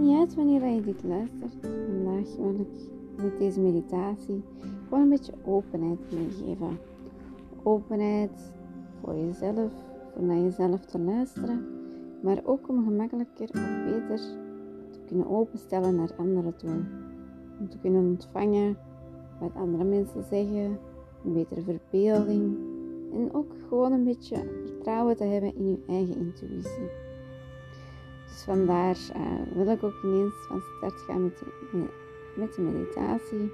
niet uit wanneer je dit luistert. Vandaag wil ik met deze meditatie gewoon een beetje openheid meegeven. Openheid voor jezelf, voor naar jezelf te luisteren, maar ook om gemakkelijker of beter te kunnen openstellen naar anderen toe. Om te kunnen ontvangen wat andere mensen zeggen, een betere verbeelding en ook gewoon een beetje vertrouwen te hebben in je eigen intuïtie. Dus vandaar uh, wil ik ook ineens van start gaan met de, meditatie.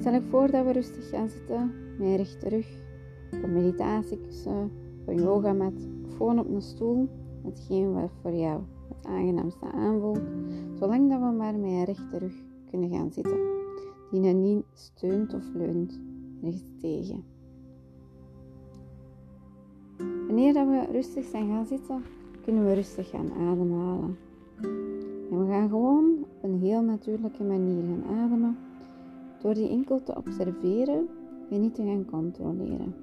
Stel ik voor dat we rustig gaan zitten, met rechte rug, op een meditatiekussen, op een yogamat, gewoon op een stoel, hetgeen wat voor jou het aangenaamste aanvoelt, zolang dat we maar met een rechte rug kunnen gaan zitten, die je niet steunt of leunt rechts tegen. Wanneer dat we rustig zijn gaan zitten, kunnen we rustig gaan ademhalen. En we gaan gewoon op een heel natuurlijke manier gaan ademen, door die enkel te observeren en niet te gaan controleren.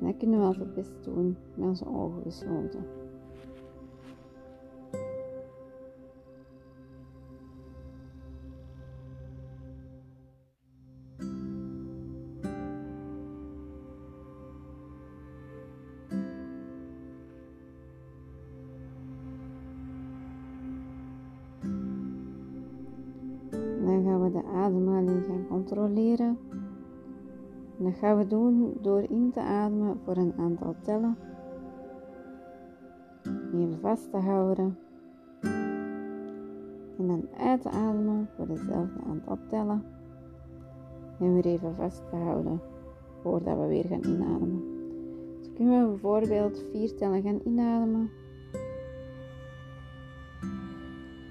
En dat kunnen we altijd best doen met onze ogen gesloten. Ademhaling gaan controleren. En dat gaan we doen door in te ademen voor een aantal tellen. Even vast te houden. En dan uit te ademen voor dezelfde aantal tellen. En weer even vast te houden voordat we weer gaan inademen. Dus kunnen we bijvoorbeeld vier tellen gaan inademen.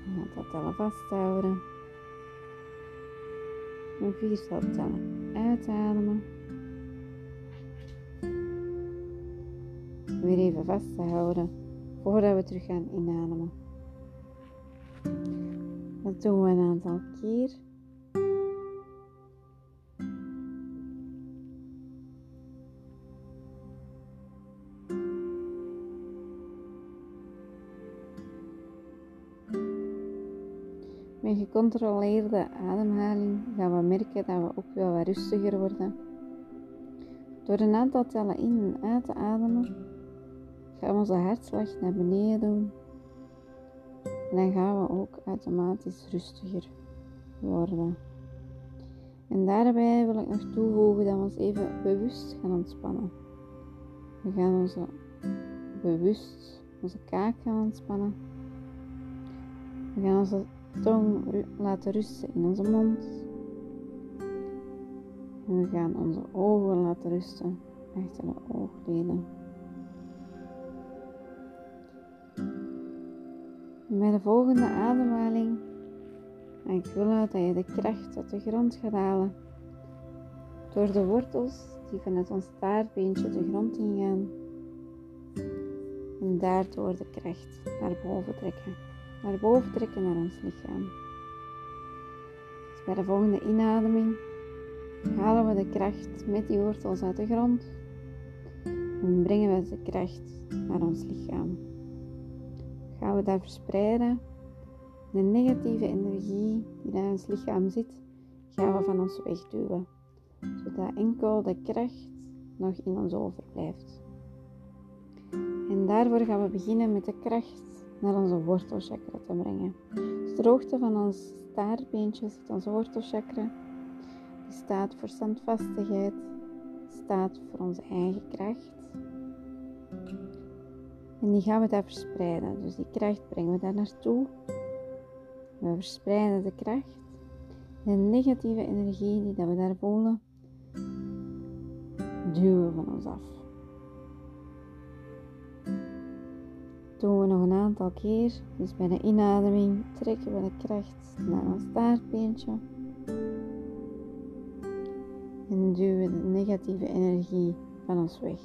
Een aantal tellen vasthouden. En vier tellen uitademen. Weer even vast te houden voordat we terug gaan inademen. Dat doen we een aantal keer. Met gecontroleerde ademhaling gaan we merken dat we ook wel wat rustiger worden. Door een aantal tellen in en uit te ademen, gaan we onze hartslag naar beneden doen. En dan gaan we ook automatisch rustiger worden. En daarbij wil ik nog toevoegen dat we ons even bewust gaan ontspannen. We gaan onze bewust onze kaak gaan ontspannen. We gaan onze tong laten rusten in onze mond. En we gaan onze ogen laten rusten achter de oogleden. En bij de volgende ademhaling ga ik willen dat je de kracht uit de grond gaat halen. Door de wortels die vanuit ons staartbeentje de grond ingaan. En daardoor de kracht naar boven trekken naar boven trekken naar ons lichaam. Dus bij de volgende inademing halen we de kracht met die wortels uit de grond en brengen we de kracht naar ons lichaam. Gaan we daar verspreiden. De negatieve energie die in ons lichaam zit, gaan we van ons wegduwen, zodat enkel de kracht nog in ons overblijft. En daarvoor gaan we beginnen met de kracht naar onze wortelchakra te brengen. Dus de hoogte van ons staartbeentje zit onze wortelchakra. Die staat voor standvastigheid, staat voor onze eigen kracht. En die gaan we daar verspreiden. Dus die kracht brengen we daar naartoe. We verspreiden de kracht. De negatieve energie die we daar voelen, duwen we van ons af. Doen we nog een aantal keer. Dus bij de inademing trekken we de kracht naar ons staartbeentje. En duwen de negatieve energie van ons weg.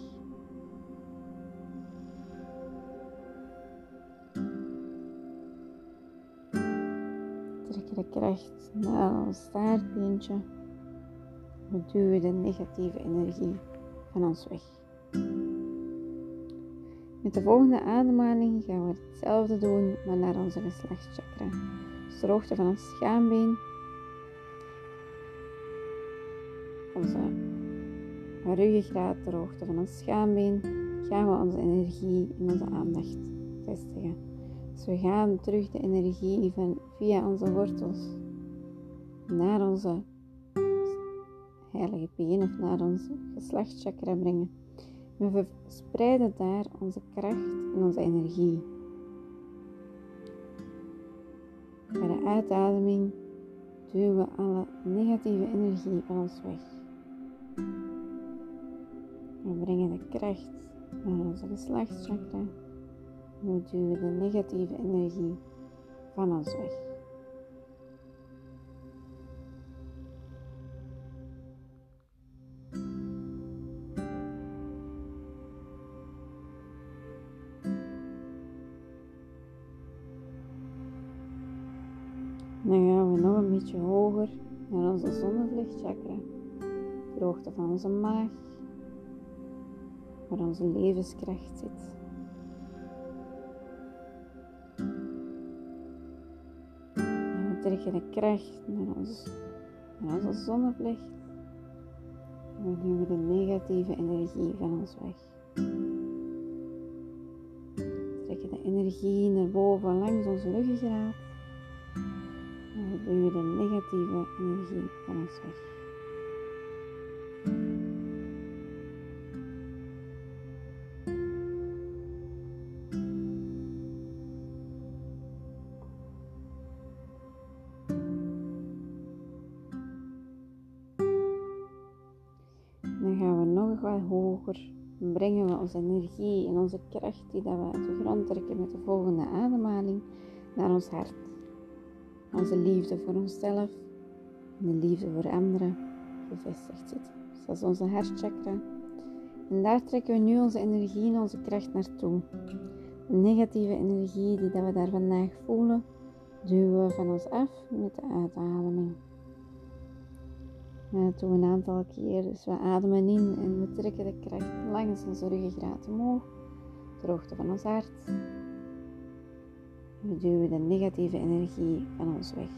Trekken de kracht naar ons staartbeentje. We duwen de negatieve energie van ons weg. Met de volgende ademhaling gaan we hetzelfde doen, maar naar onze geslachtschakra. Dus de hoogte van ons schaambeen. Onze ruggengraat, de hoogte van ons schaambeen. Gaan we onze energie en onze aandacht vestigen. Dus we gaan terug de energie van via onze wortels naar onze heilige been of naar onze geslachtschakra brengen. We verspreiden daar onze kracht en onze energie. Bij de uitademing duwen we alle negatieve energie van ons weg. We brengen de kracht naar onze geslachtschakra. En we duwen de negatieve energie van ons weg. De hoogte van onze maag, waar onze levenskracht zit. En we trekken de kracht naar ons, naar onze zonnevlicht. En we duwen de negatieve energie van ons weg. We trekken de energie naar boven langs onze ruggengraat duw je de negatieve energie van ons weg. Dan gaan we nog wat hoger. Brengen we onze energie en onze kracht die dat we uit de grond trekken met de volgende ademhaling naar ons hart. Onze liefde voor onszelf en de liefde voor anderen gevestigd zit. Dat is onze hartchakra. En daar trekken we nu onze energie en onze kracht naartoe. De negatieve energie die dat we daar vandaag voelen, duwen we van ons af met de uitademing. dat doen we een aantal keer. Dus we ademen in en we trekken de kracht langs onze ruggengraat omhoog, de hoogte van ons hart. We duwen de negatieve energie van ons weg.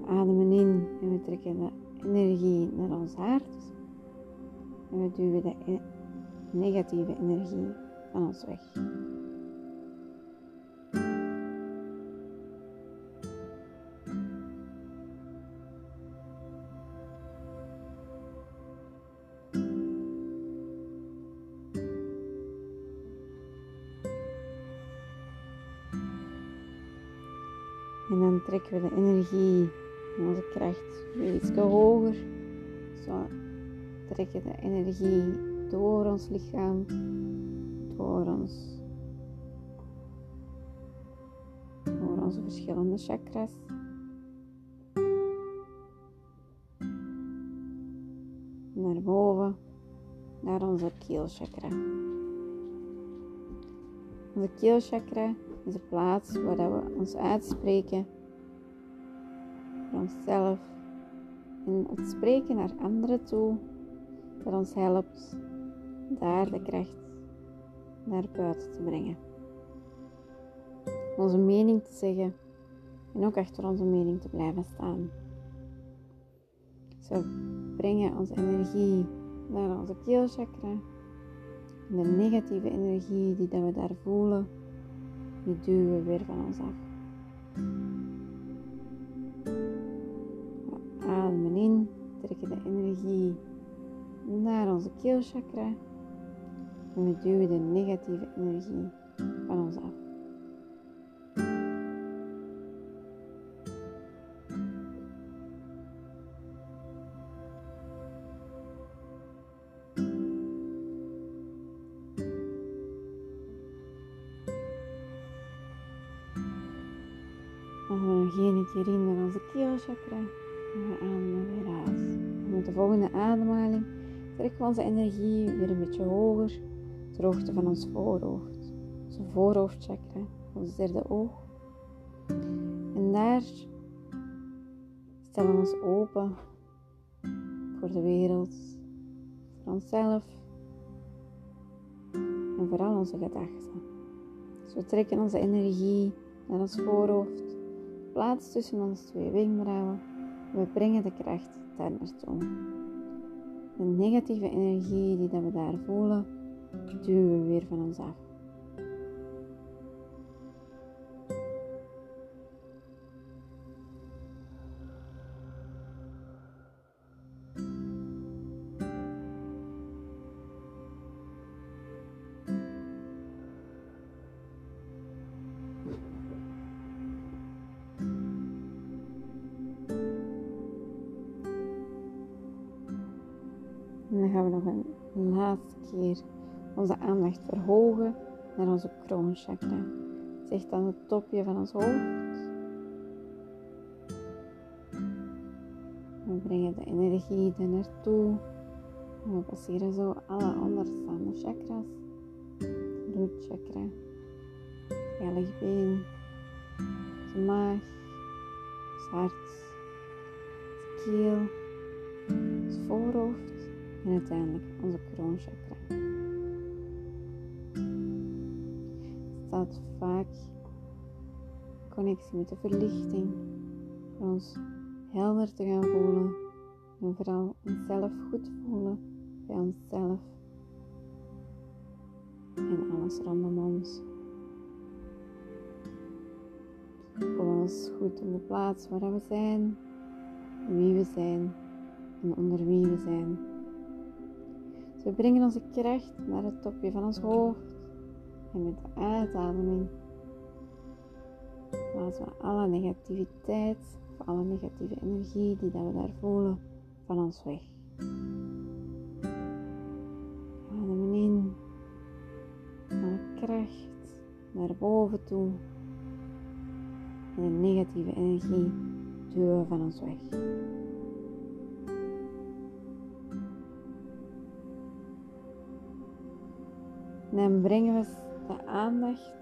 We ademen in en we trekken de energie naar ons hart. En we duwen de e- negatieve energie van ons weg. De energie en onze kracht weer iets hoger. Zo trekken de energie door ons lichaam, door ons, door onze verschillende chakras. Naar boven, naar onze keelchakra. Onze keelchakra is de plaats waar we ons uitspreken onszelf en het spreken naar anderen toe dat ons helpt daar de kracht naar buiten te brengen. Onze mening te zeggen en ook achter onze mening te blijven staan. Zo brengen onze energie naar onze keelchakra en de negatieve energie die dat we daar voelen die duwen we weer van ons af. Ademen in, trekken de energie naar onze keelchakra en we duwen de negatieve energie van ons af. Nog één keer in naar onze keelchakra. Volgende ademhaling trekken we onze energie weer een beetje hoger. Ter hoogte van ons voorhoofd. Onze voorhoofdchakra. Ons derde oog. En daar stellen we ons open voor de wereld. Voor onszelf. en vooral onze gedachten. Dus we trekken onze energie naar ons voorhoofd, plaats tussen onze twee wenkbrauwen en we brengen de kracht daar naartoe. De negatieve energie die dat we daar voelen, duwen we weer van ons af. Een laatste keer onze aandacht verhogen naar onze kroonchakra. Zegt dan het topje van ons hoofd. We brengen de energie er naartoe. En we passeren zo alle onderstaande chakras. Rootchakra, been, de maag, het hart, het keel, het voorhoofd en uiteindelijk onze kroonchakra. Het staat vaak connectie met de verlichting, voor ons helder te gaan voelen en vooral onszelf goed voelen bij onszelf en alles rondom ons. Voelen ons goed op de plaats waar we zijn, wie we zijn en onder wie we zijn. We brengen onze kracht naar het topje van ons hoofd. En met de uitademing laten we alle negativiteit of alle negatieve energie die dat we daar voelen van ons weg. Ademen in. Alle kracht naar boven toe. En de negatieve energie duwen van ons weg. Dan brengen we de aandacht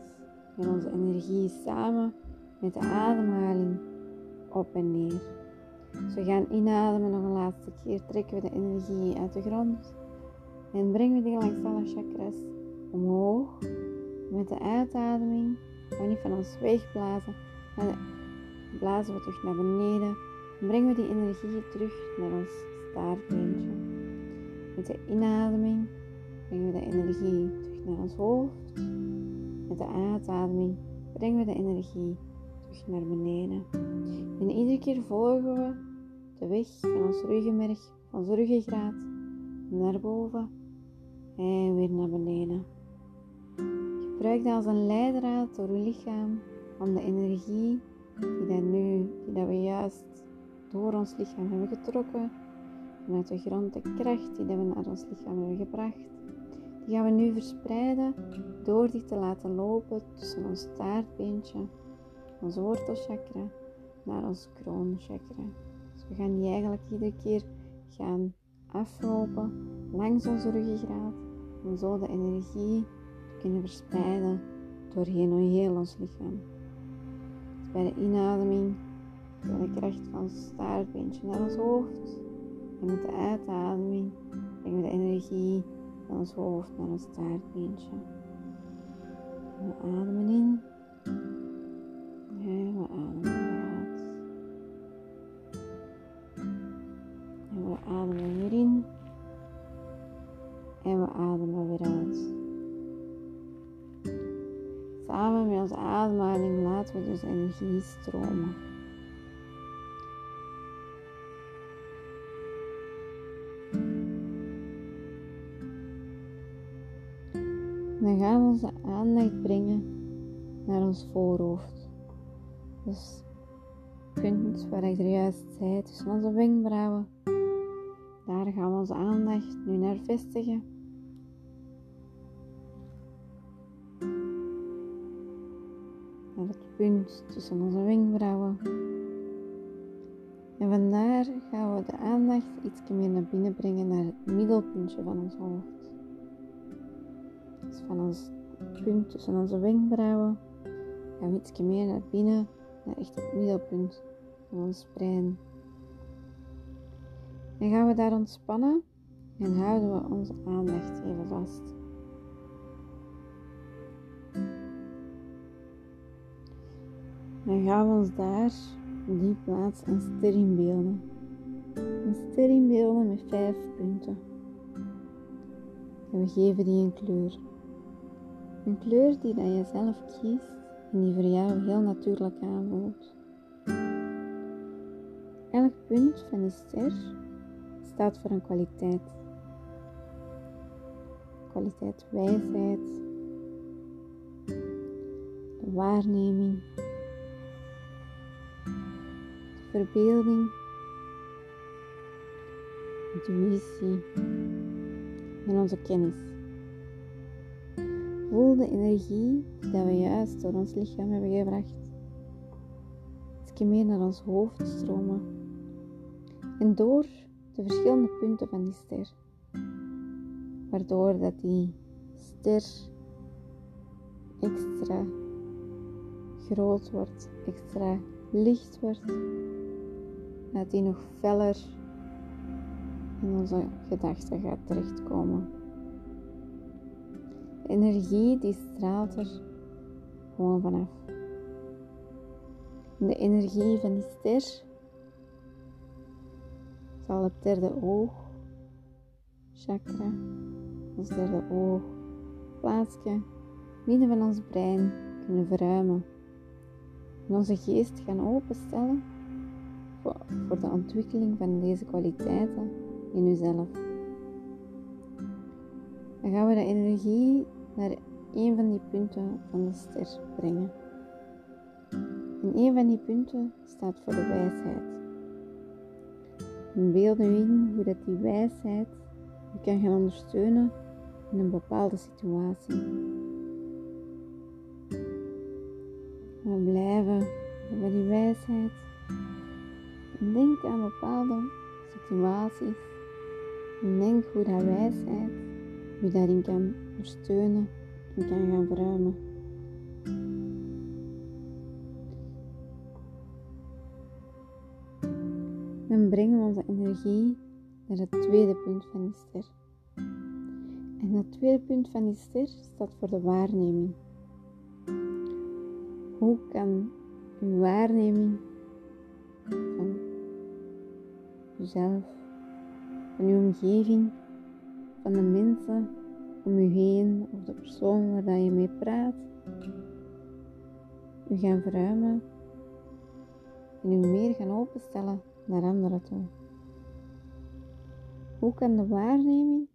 en onze energie samen met de ademhaling op en neer. Dus we gaan inademen nog een laatste keer, trekken we de energie uit de grond en brengen we die langs alle chakras omhoog. Met de uitademing we niet van ons wegblazen, maar blazen we terug naar beneden. En brengen we die energie terug naar ons staartbeentje. Met de inademing brengen we de energie naar ons hoofd. Met de uitademing brengen we de energie terug naar beneden. En iedere keer volgen we de weg van ons ruggenmerg, van ons ruggengraat, naar boven en weer naar beneden. Gebruik dat als een leidraad door uw lichaam om de energie die, dat nu, die dat we juist door ons lichaam hebben getrokken, vanuit de grond de kracht die dat we naar ons lichaam hebben gebracht, die gaan we nu verspreiden door die te laten lopen tussen ons staartbeentje, ons wortelchakra, naar ons kroonchakra. Dus we gaan die eigenlijk iedere keer gaan aflopen langs onze ruggengraat om zo de energie te kunnen verspreiden doorheen heel ons lichaam. Dus bij de inademing we de kracht van ons staartbeentje naar ons hoofd en met de uitademing brengen we de energie ons hoofd naar ons staartbeentje. En we ademen in. En we ademen weer uit. En we ademen weer in. En we ademen weer uit. Samen met onze ademhaling laten we dus energie stromen. Onze aandacht brengen naar ons voorhoofd. Dus punt waar ik er juist zei, tussen onze wenkbrauwen. Daar gaan we onze aandacht nu naar vestigen. Naar het punt tussen onze wenkbrauwen. En vandaar gaan we de aandacht iets meer naar binnen brengen naar het middelpuntje van ons hoofd van ons punt tussen onze wenkbrauwen. Gaan we iets meer naar binnen, naar echt het middelpunt van ons brein. En gaan we daar ontspannen en houden we onze aandacht even vast. Dan gaan we ons daar op die plaats een ster beelden Een ster inbeelden met vijf punten. En we geven die een kleur. Een kleur die dat je zelf kiest en die voor jou heel natuurlijk aanvoelt. Elk punt van die ster staat voor een kwaliteit. Kwaliteit wijsheid, de waarneming, de verbeelding, intuïtie en onze kennis. Voel de energie die we juist door ons lichaam hebben gebracht. Het meer naar ons hoofd stromen. En door de verschillende punten van die ster. Waardoor dat die ster extra groot wordt, extra licht wordt. Dat die nog feller in onze gedachten gaat terechtkomen. Energie die straalt er gewoon vanaf. de energie van die ster zal het derde oog, chakra, ons derde oog, plaatsje midden van ons brein kunnen verruimen. En onze geest gaan openstellen voor de ontwikkeling van deze kwaliteiten in uzelf. Dan gaan we de energie naar een van die punten van de ster brengen. En een van die punten staat voor de wijsheid. En beeld in hoe dat die wijsheid je kan gaan ondersteunen in een bepaalde situatie. We blijven bij die wijsheid. En denk aan bepaalde situaties. En denk hoe dat wijsheid je daarin kan ondersteunen en kan gaan verruimen. Dan brengen we onze energie naar het tweede punt van die ster. En dat tweede punt van die ster staat voor de waarneming. Hoe kan uw waarneming van uzelf, van uw omgeving, van de mensen om u heen of de persoon waar je mee praat, u gaan verruimen en u meer gaan openstellen naar anderen toe. Hoe kan de waarneming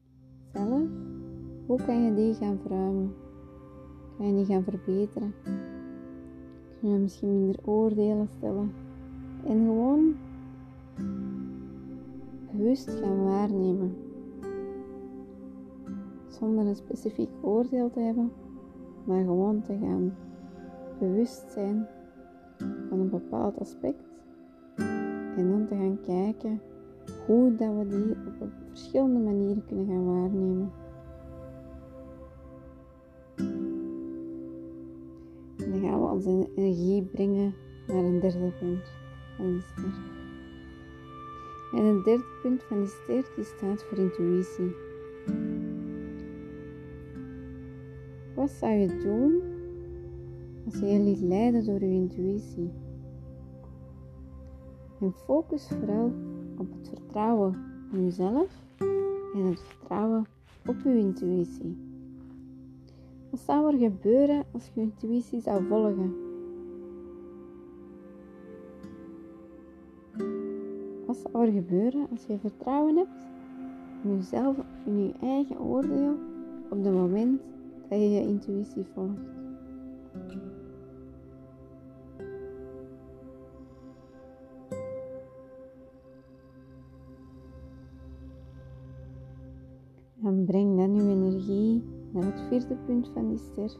zelf, hoe kan je die gaan verruimen? Kan je die gaan verbeteren? Kun je misschien minder oordelen stellen? En gewoon bewust gaan waarnemen. Zonder een specifiek oordeel te hebben, maar gewoon te gaan bewust zijn van een bepaald aspect. En dan te gaan kijken hoe dat we die op verschillende manieren kunnen gaan waarnemen. En dan gaan we onze energie brengen naar een derde punt van die ster. En het derde punt van die ster die staat voor intuïtie. Wat zou je doen als je je liet leiden door je intuïtie? En focus vooral op het vertrouwen in jezelf en het vertrouwen op je intuïtie. Wat zou er gebeuren als je intuïtie zou volgen? Wat zou er gebeuren als je vertrouwen hebt in jezelf, in je eigen oordeel op het moment dat je je intuïtie volgt? En breng dan uw energie naar het vierde punt van die ster.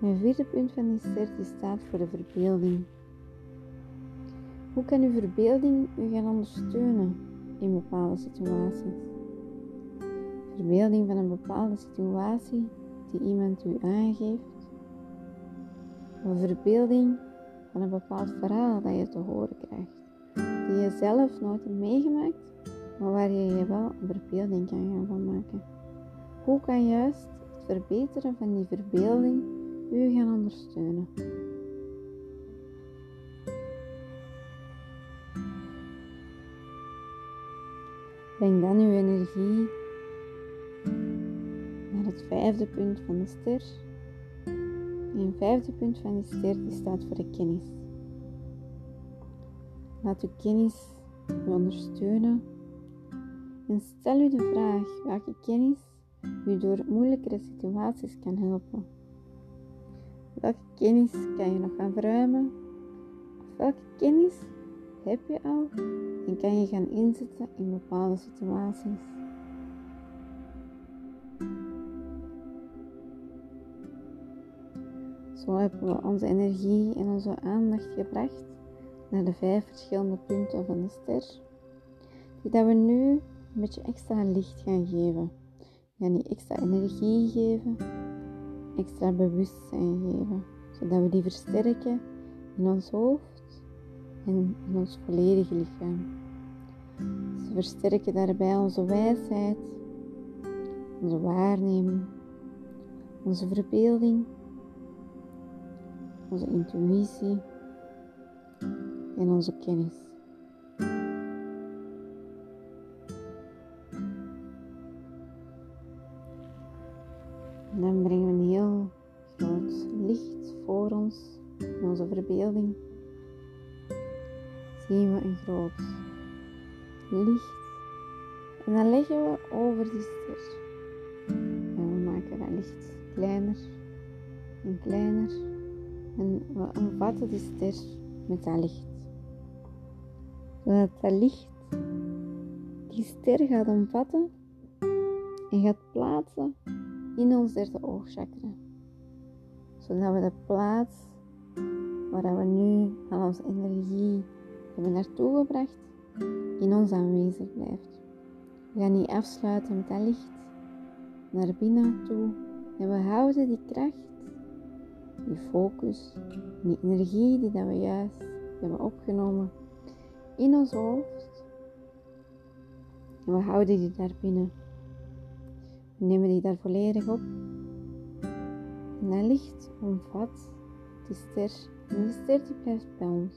En het vierde punt van die ster die staat voor de verbeelding. Hoe kan uw verbeelding u gaan ondersteunen in bepaalde situaties? Verbeelding van een bepaalde situatie die iemand u aangeeft, een verbeelding van een bepaald verhaal dat je te horen krijgt, die je zelf nooit hebt meegemaakt, maar waar je je wel een verbeelding kan gaan van maken. Hoe kan juist het verbeteren van die verbeelding u gaan ondersteunen? Breng dan uw energie het vijfde punt van de ster. En het vijfde punt van die ster die staat voor de kennis. Laat uw kennis u ondersteunen. En stel u de vraag welke kennis u door moeilijkere situaties kan helpen. Welke kennis kan je nog gaan verruimen? Of welke kennis heb je al en kan je gaan inzetten in bepaalde situaties? Zo hebben we onze energie en onze aandacht gebracht naar de vijf verschillende punten van de ster, die dat we nu een beetje extra licht gaan geven. We gaan die extra energie geven, extra bewustzijn geven, zodat we die versterken in ons hoofd en in ons volledige lichaam. Ze versterken daarbij onze wijsheid, onze waarneming, onze verbeelding, onze intuïtie en onze kennis. En dan brengen we een heel groot licht voor ons in onze verbeelding. Zien we een groot licht. En dan leggen we over die ster. En we maken dat licht kleiner en kleiner. En we omvatten die ster met dat licht. Zodat dat licht die ster gaat omvatten en gaat plaatsen in ons derde oogchakra. Zodat we de plaats waar we nu al onze energie hebben naartoe gebracht, in ons aanwezig blijft. We gaan die afsluiten met dat licht naar binnen toe en we houden die kracht die focus, die energie die dat we juist hebben opgenomen in ons hoofd. En we houden die daar binnen. We nemen die daar volledig op. En dat licht omvat die ster. En die ster die blijft bij ons.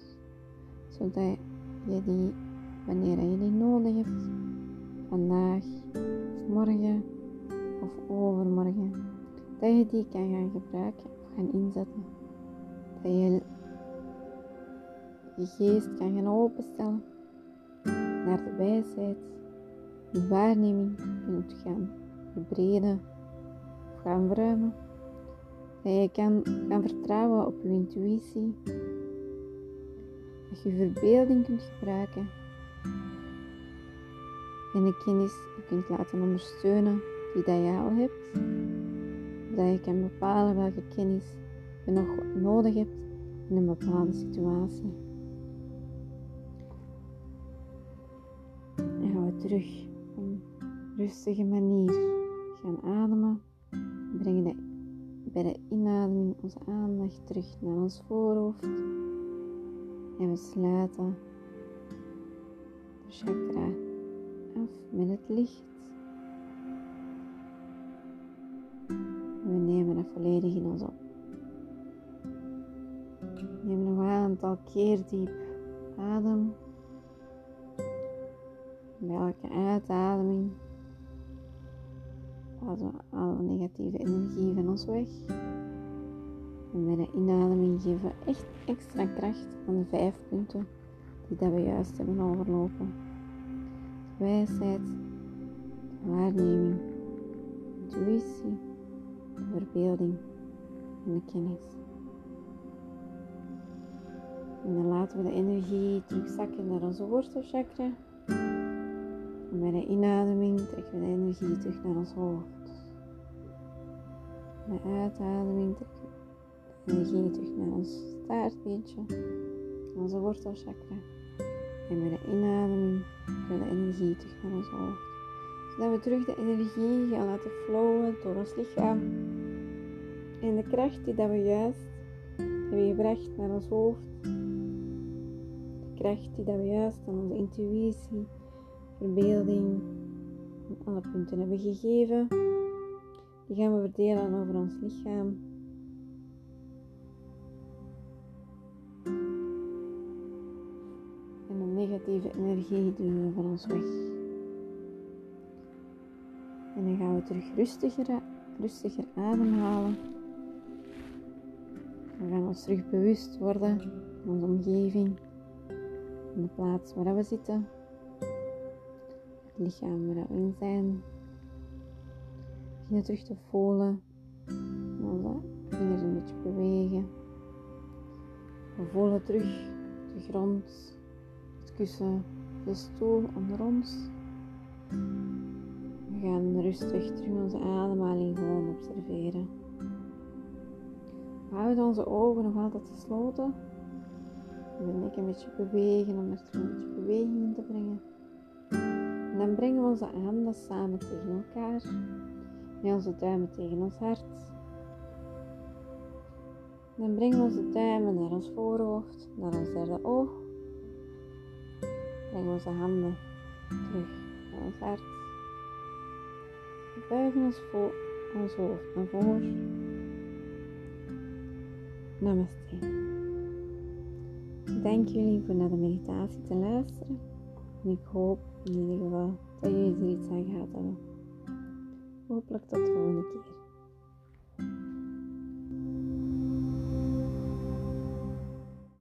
Zodat je die, wanneer je die nodig hebt, vandaag, of morgen of overmorgen, dat je die kan gaan gebruiken gaan inzetten. Dat je je geest kan gaan openstellen naar de wijsheid, de waarneming kunt gaan verbreden of gaan verruimen. Dat je kan gaan vertrouwen op je intuïtie. Dat je je verbeelding kunt gebruiken. En de kennis kunt laten ondersteunen die dat je al hebt dat je kan bepalen welke kennis je nog nodig hebt in een bepaalde situatie. En gaan we terug op een rustige manier gaan ademen. We brengen de, bij de inademing onze aandacht terug naar ons voorhoofd. En we sluiten de chakra af met het licht. We nemen het volledig in ons op. Neem nog een aantal keer diep adem. Bij elke uitademing laten we alle negatieve energie van ons weg. En bij de inademing geven we echt extra kracht aan de vijf punten die dat we juist hebben overlopen. De wijsheid, waarneming, intuïtie, de verbeelding en de kennis. En dan laten we de energie terugzakken naar onze wortelchakra. En bij de inademing trekken we de energie terug naar ons hoofd. Bij de uitademing trekken we de energie terug naar ons staartbeentje, onze wortelchakra. En bij de inademing trekken we de energie terug naar ons hoofd dat we terug de energie gaan laten flowen door ons lichaam. En de kracht die dat we juist hebben gebracht naar ons hoofd. De kracht die dat we juist aan onze intuïtie, verbeelding en alle punten hebben gegeven. Die gaan we verdelen over ons lichaam. En de negatieve energie doen we van ons weg. Dan gaan we terug rustiger, rustiger ademhalen. We gaan ons terug bewust worden van onze omgeving, van de plaats waar we zitten, het lichaam waar we in zijn. We beginnen terug te voelen, onze vingers een beetje bewegen. We voelen terug de grond, het kussen, de stoel onder ons. Gaan rustig terug onze ademhaling gewoon observeren. We houden onze ogen nog altijd gesloten. We nek een beetje bewegen om er terug een beetje beweging in te brengen. En dan brengen we onze handen samen tegen elkaar. Met onze duimen tegen ons hart. Dan brengen we onze duimen naar ons voorhoofd, naar ons derde oog. Brengen onze handen terug naar ons hart. We buigen ons, ons hoofd naar voren. Namaste. Dank jullie voor naar de meditatie te luisteren. En ik hoop in ieder geval dat jullie er iets aan gehad hebben. Hopelijk tot de volgende keer.